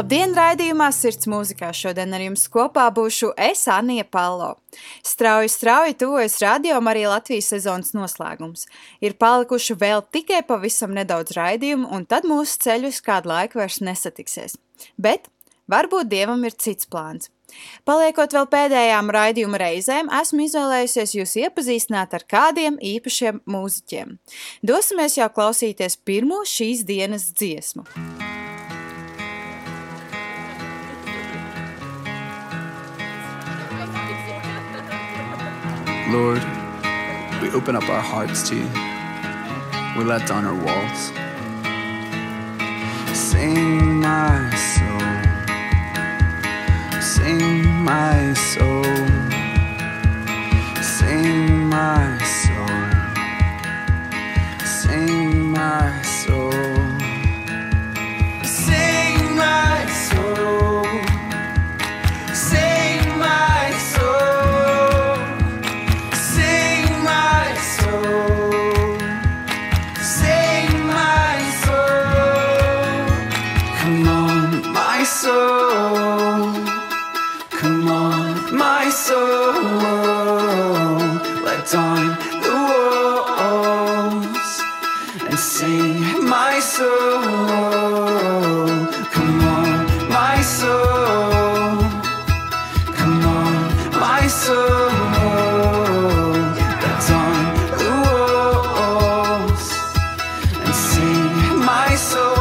Labdien, raidījumā Sirds mūzikā. Šodien ar jums kopā būšu es, Anija Palo. Strauji, strauji tuvojas radio arī Latvijas sezonas noslēgums. Ir palikuši vēl tikai pavisam nedaudz raidījumu, un tad mūsu ceļus kādu laiku vairs nesatiksies. Bet varbūt Dievam ir cits plāns. Paliekot vēl pēdējām raidījuma reizēm, esmu izvēlējusies jūs iepazīstināt ar kādiem īpašiem mūziķiem. Dosimies jau klausīties pirmo šīs dienas dziesmu. Lord, we open up our hearts to you. We let down our walls. Sing my soul, sing my soul, so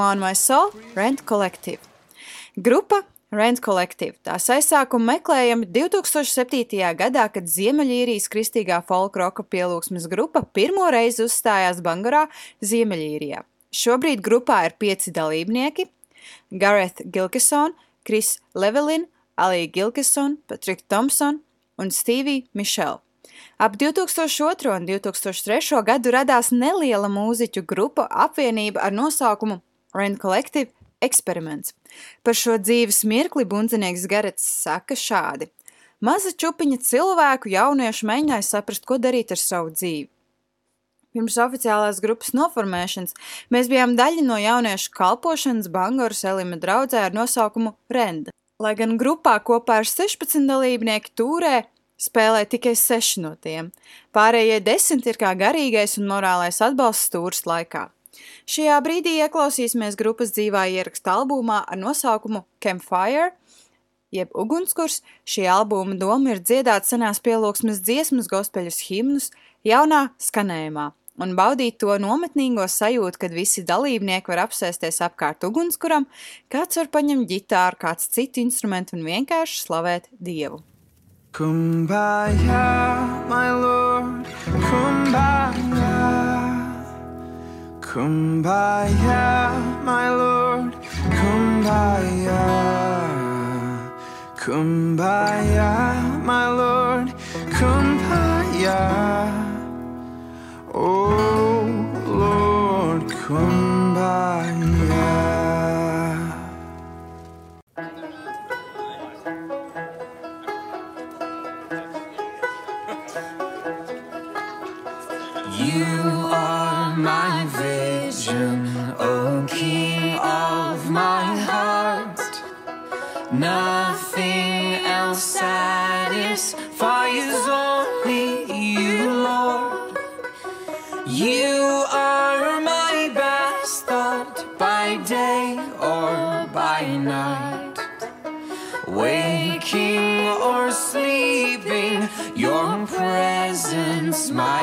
on, my soul, Rent Collective. Grupa Rent Collective. Tās aizsākumu meklējami 2007. gadā, kad Ziemeļīrijas kristīgā folkroka pielūgsmes grupa pirmo reizi uzstājās Bangorā, Ziemeļīrijā. Šobrīd grupā ir pieci dalībnieki - Gareth Gilkison, Kris Levelin, Alija Gilkison, Patrika Thompson un Stevie Mišela. Ap 2002. un 2003. gadu radās neliela mūziķu grupa apvienība ar nosaukumu Rent Collective Experiments. Par šo dzīves mirkli bundzinieks Garets saka šādi. Maza čupiņa cilvēku jauniešu mēģināja saprast, ko darīt ar savu dzīvi. Pirms oficiālās grupas noformēšanas mēs bijām daļa no jauniešu kalpošanas Bangoras Elima draudzē ar nosaukumu Renda. Lai gan grupā kopā ar 16 dalībnieku tūrē, spēlē tikai seši no tiem. Pārējie desmit ir kā garīgais un morālais atbalsts stūras laikā. Šajā brīdī ieklausīsimies grupas dzīvā ieraksta albumā ar nosaukumu Campfire, jeb ugunskurs. Šī albuma doma ir dziedāt senās pielūgsmes dziesmas, gospeļus himnus jaunā skanējumā un baudīt to nometnīgo sajūtu, kad visi dalībnieki var apsēsties apkārt ugunskuram, kāds var paņemt ģitāru, kāds citu instrumentu un vienkārši slavēt Dievu. Kumbaya, my lord, kumbaya. Kumbaya, my lord, kumbaya. Kumbaya, my lord, kumbaya. Oh Lord, kumbaya. You are my best thought by day or by night. Waking or sleeping, your presence, my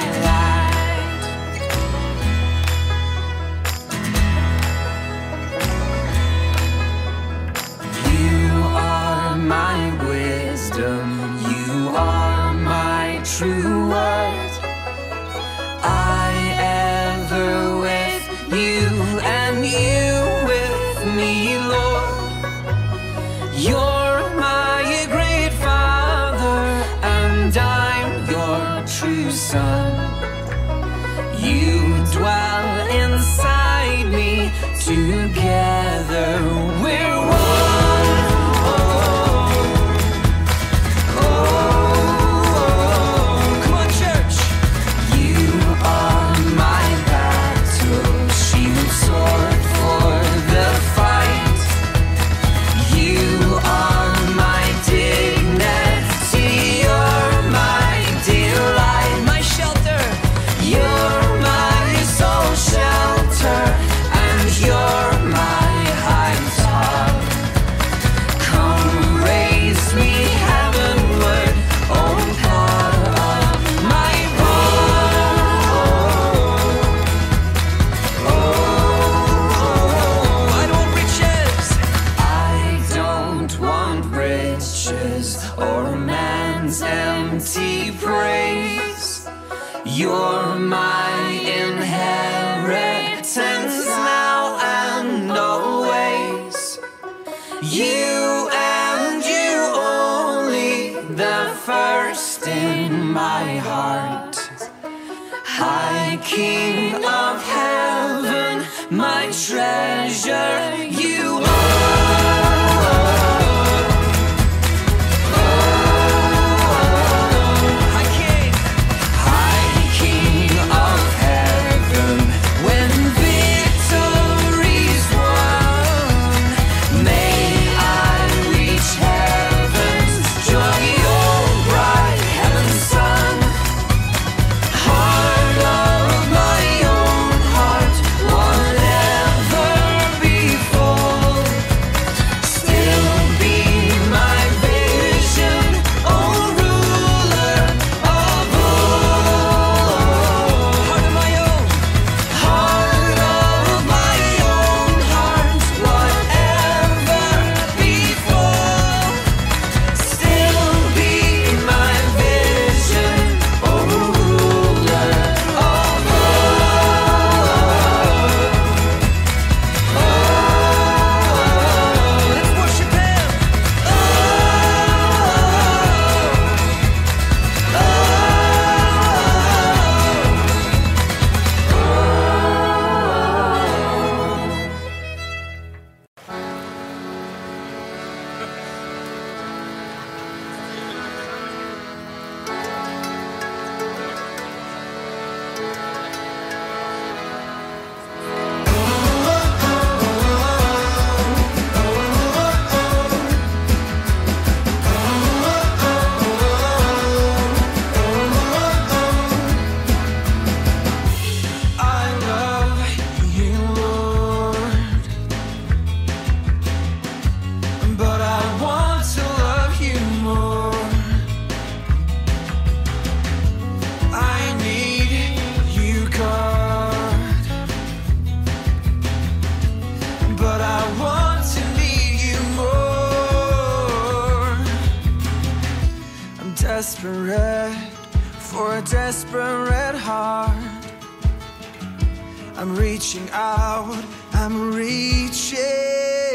I'm reaching out, I'm reaching.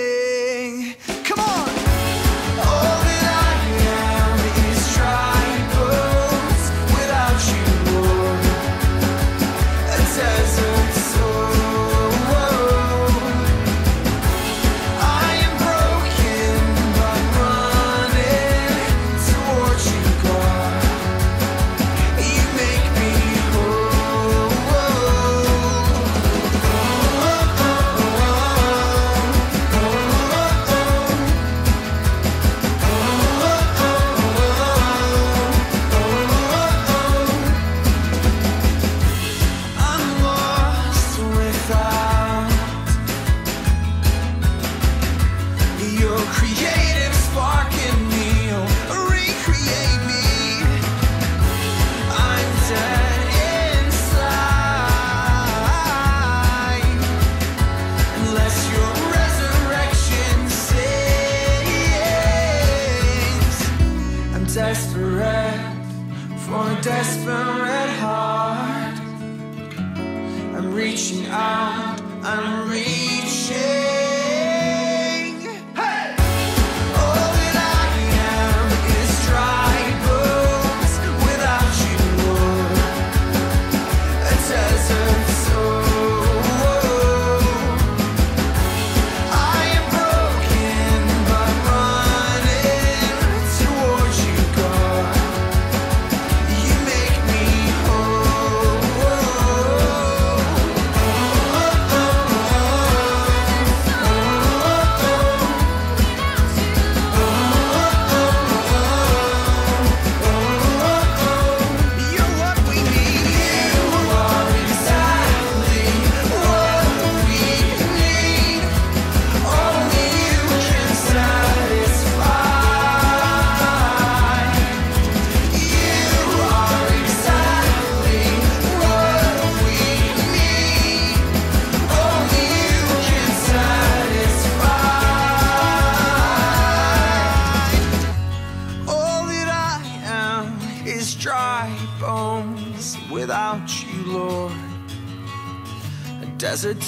out and reach.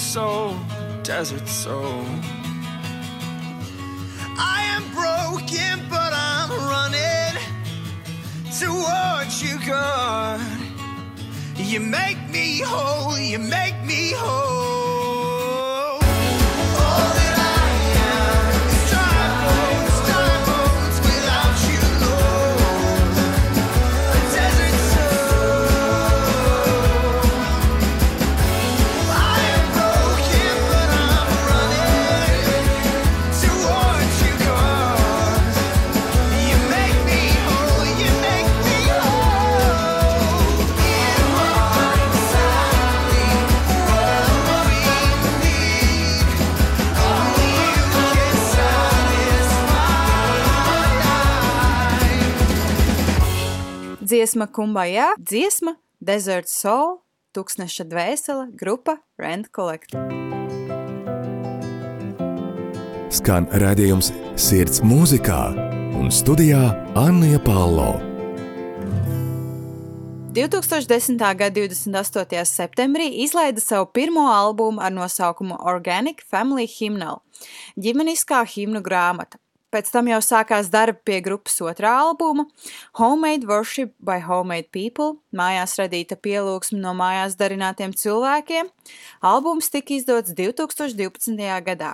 Soul, desert soul. I am broken, but I'm running towards you, God. You make me whole, you make me whole. Dziesma Kumbajā, dziesma Desert Soul, Tuksneša dvēsele, grupa Rent Collective. Skan redzējums Sirds mūzikā un studijā Anna Palo. 2010. gada 28. septembrī izlaida savu pirmo albumu ar nosaukumu Organic Family Hymnal – ģimeniskā himnu grāmata. Pēc tam jau sākās darbi pie grupas otrā albuma Homemade Worship by Homemade People – mājās radīta pielūgsme no mājās darinātiem cilvēkiem. Albums tika izdots 2012. gadā.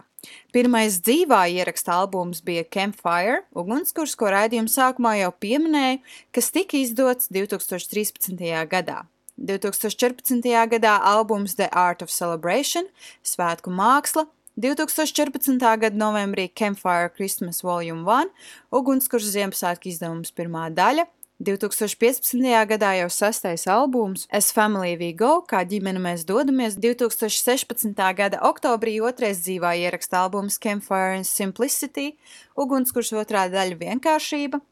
Pirmais dzīvā ieraksta albums bija Campfire, ugunskurs, ko raidījuma sākumā jau pieminēju, kas tika izdots 2013. gadā. 2014. gadā albums The Art of Celebration, Svētku māksla, 2014. gada novembrī Campfire Christmas Volume 1, ugunskurs Ziemassvētku izdevums pirmā daļa, 2015. gadā jau sastais albums As Family We Go, kā ģimene mēs dodamies, 2016. gada oktobrī otrais dzīvā ieraksta albums Campfire and Simplicity, ugunskurs otrā daļa vienkāršība,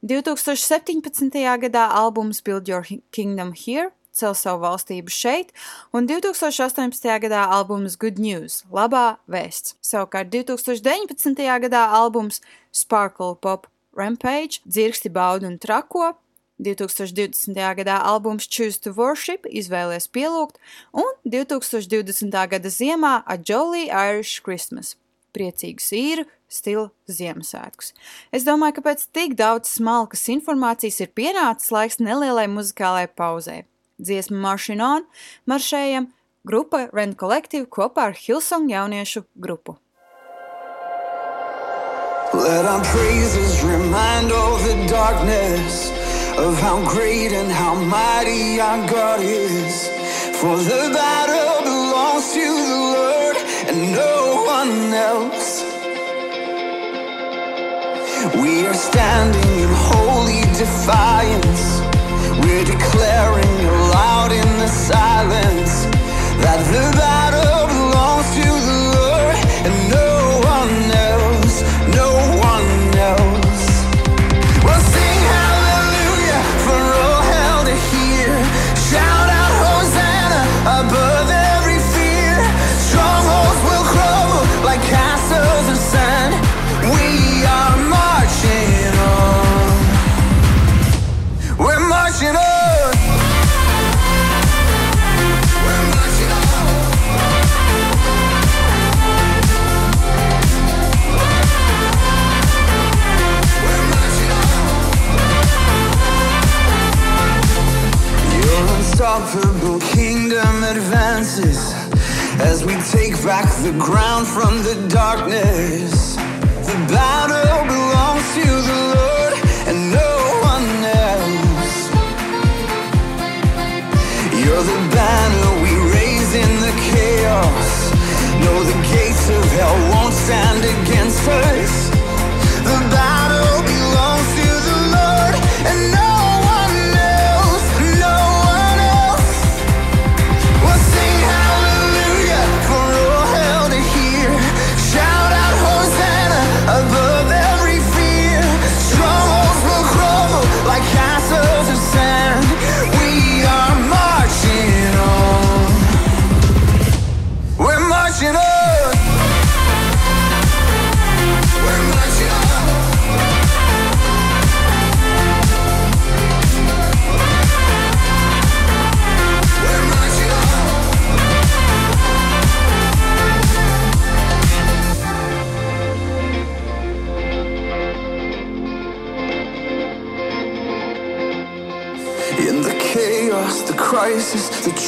2017. gadā albums Build Your Kingdom Here, cel savu valstību šeit, un 2018. gadā albums Good News, labā vēsts. Savukārt 2019. gadā albums Sparkle Pop Rampage, dzirksti baudu un trako, 2020. gadā albums Choose to Worship izvēlēs pielūgt, un 2020. gada ziemā A Jolly Irish Christmas – priecīgs īru stila Ziemassvētkus. Es domāju, ka pēc tik daudz smalkas informācijas ir pienācis laiks nelielai muzikālai pauzē. Dziesma Maršin On maršējam grupa Rent Collective kopā ar Hillsong jauniešu grupu. Let our praises remind all the darkness of how great and how mighty our God is. For the battle belongs to the Lord and no one else. We are standing in holy defiance. We're declaring the silence that the the ground from the darkness.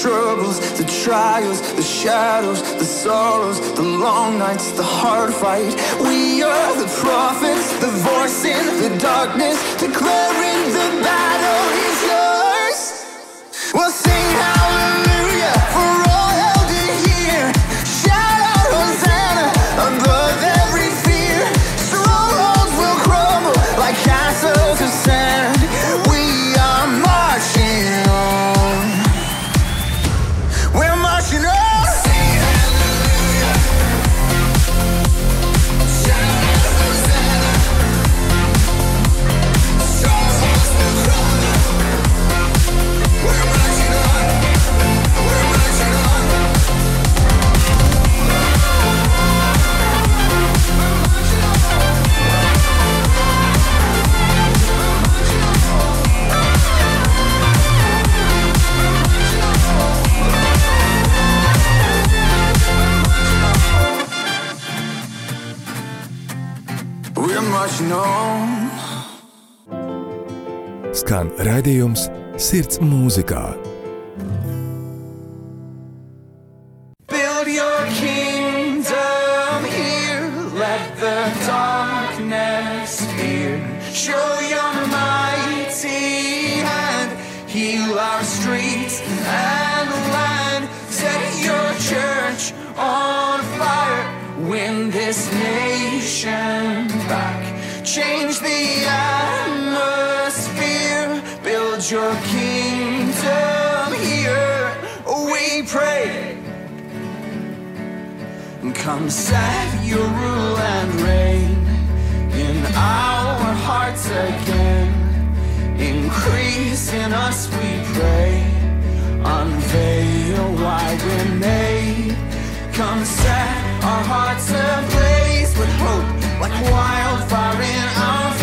Troubles, the trials, the shadows, the sorrows, the long nights, the hard fight. We are the prophets, the voice in the darkness, declaring the battle is yours. We'll sing raidījums Sirds mūzikā. Pray. Come set your rule and reign in our hearts again. Increase in us, we pray. Unveil why we're made. Come set our hearts ablaze with hope, like wildfire in our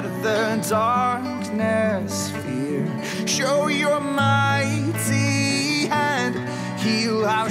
light the darkness, fear. Show your mighty hand, heal our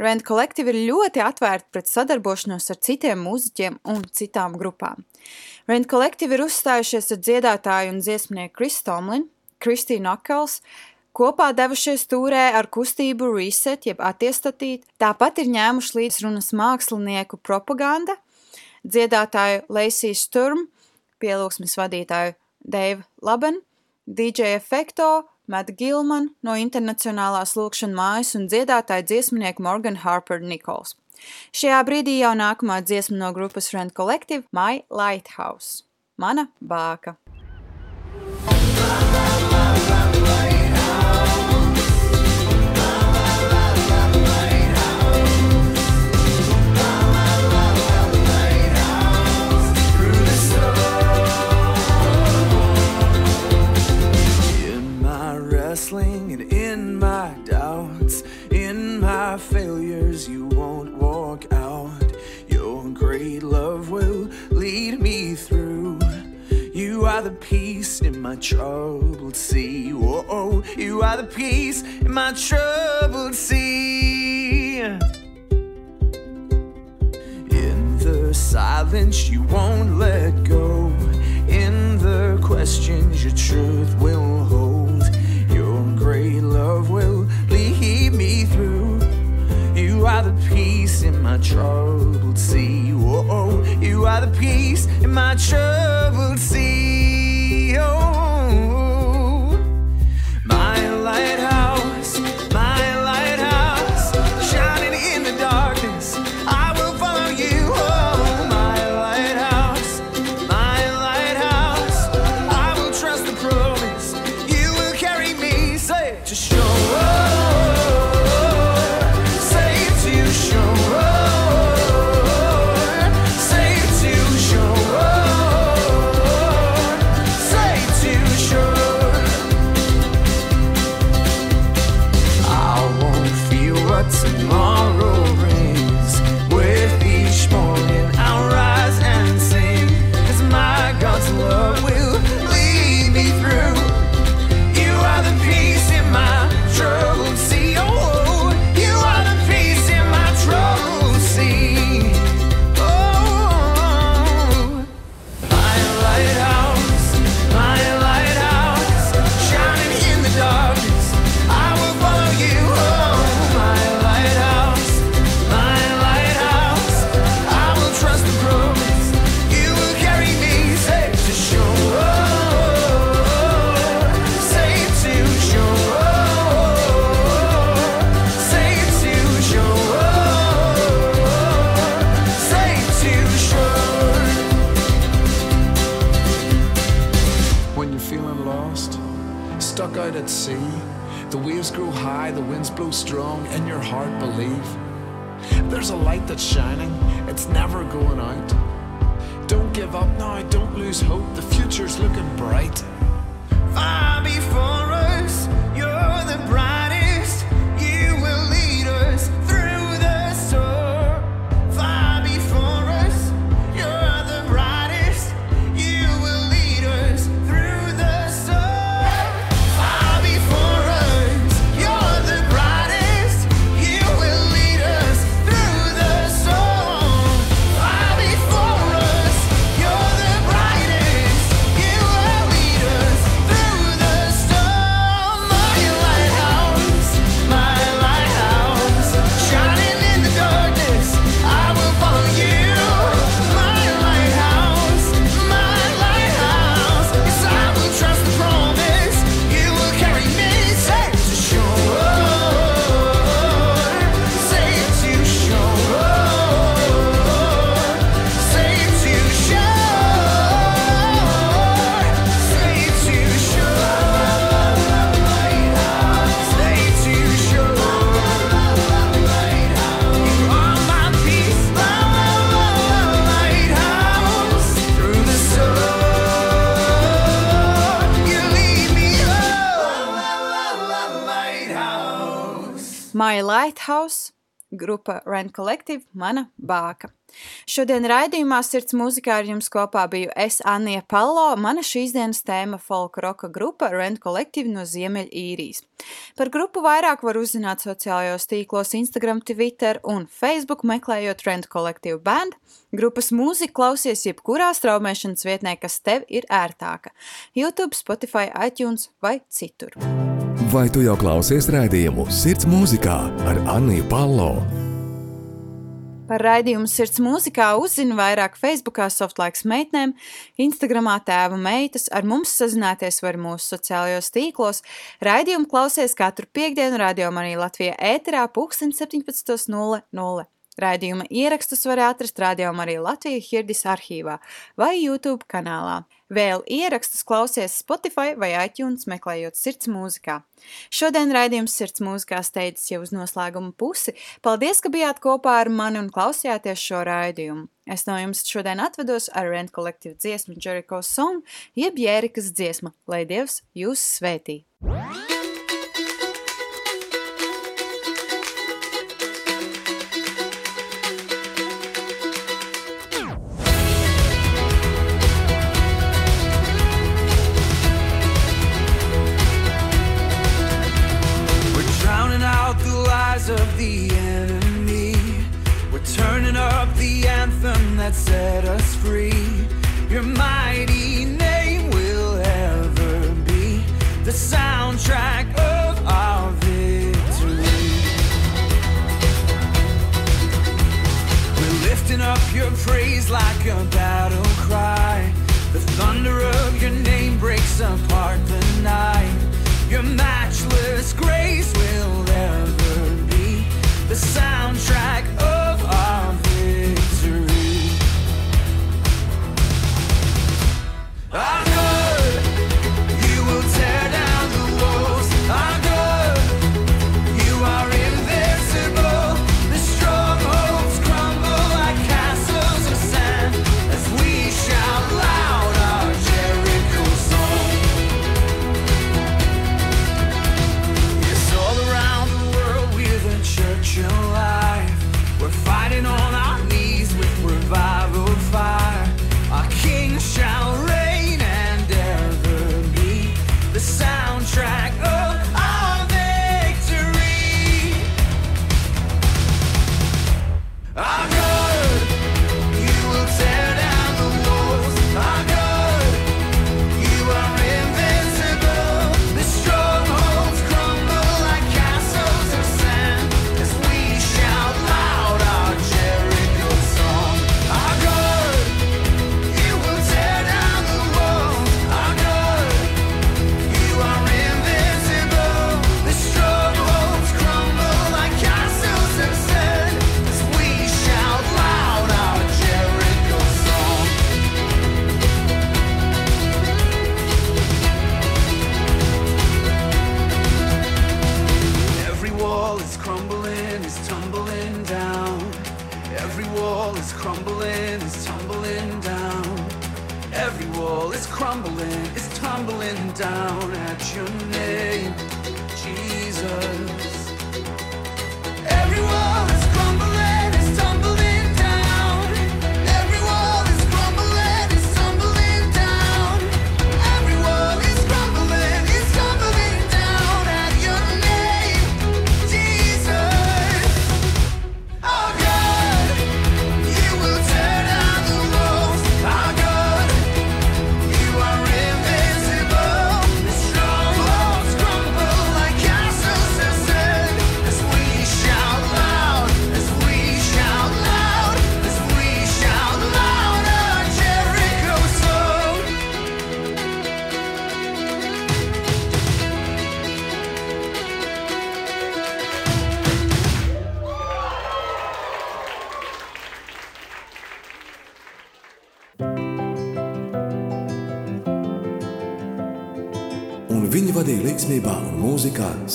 Rent kolektīvi ir ļoti atvērti pret sadarbošanos ar citiem mūziķiem un citām grupām. Rent kolektīvi ir uzstājušies ar dziedātāju un dziesmnieku Kris Tomlin, Kristīnu Akels, kopā devušies tūrē ar kustību Reset, jeb atiestatīt, tāpat ir ņēmuši līdz runas mākslinieku propaganda, dziedātāju Lacey Sturm, pielūgsmes vadītāju Dave Laben, DJ Efekto Meta Gilman no Internacionālās lūkšanas mājas un dziedātāja dziesminieka Morgan Harper Nikols. Šajā brīdī jau nākamā dziesma no grupas Rent Collective – My Lighthouse – Mana bāka. the peace in my troubled sea. Whoa, oh, you are the peace in my troubled sea. In the silence, you won't let go. In the questions, you're true. My Lighthouse, grupa Rent Collective, mana bāka. Šodien raidījumā Sirds mūzikā ar jums kopā biju es, Anija Palo, mana šīs dienas tēma folk roka grupa Rent Collective no Ziemeļīrijas. Par grupu vairāk var uzzināt sociālajos tīklos Instagram, Twitter un Facebook meklējot Rent Collective band. Grupas mūziku klausies jebkurā straumēšanas vietnē, kas tev ir ērtāka – YouTube, Spotify, iTunes vai citur. Vai tu jau klausies raidījumu Sirds mūzikā ar Anniju Palo? Par raidījumu Sirds mūzikā uzzina vairāk Facebookā Softlaiks meitnēm, Instagramā tēva meitas, ar mums sazināties var mūsu sociālajos tīklos. Raidījumu klausies katru piekdienu radio arī Latvijā ēterā pulksten 17.00. Raidījuma ierakstus var atrast Radio Marija Latvija Hirdis arhīvā vai YouTube kanālā. Vēl ierakstus klausies Spotify vai iTunes meklējot sirds mūzikā. Šodien raidījums sirds mūzikā steidzas jau uz noslēguma pusi. Paldies, ka bijāt kopā ar mani un klausījāties šo raidījumu. Es no jums šodien atvedos ar Rent Collective dziesmu Jericho Song, jeb Jērikas dziesma, lai Dievs jūs svētī. We're matchless grace will ever be. The soundtrack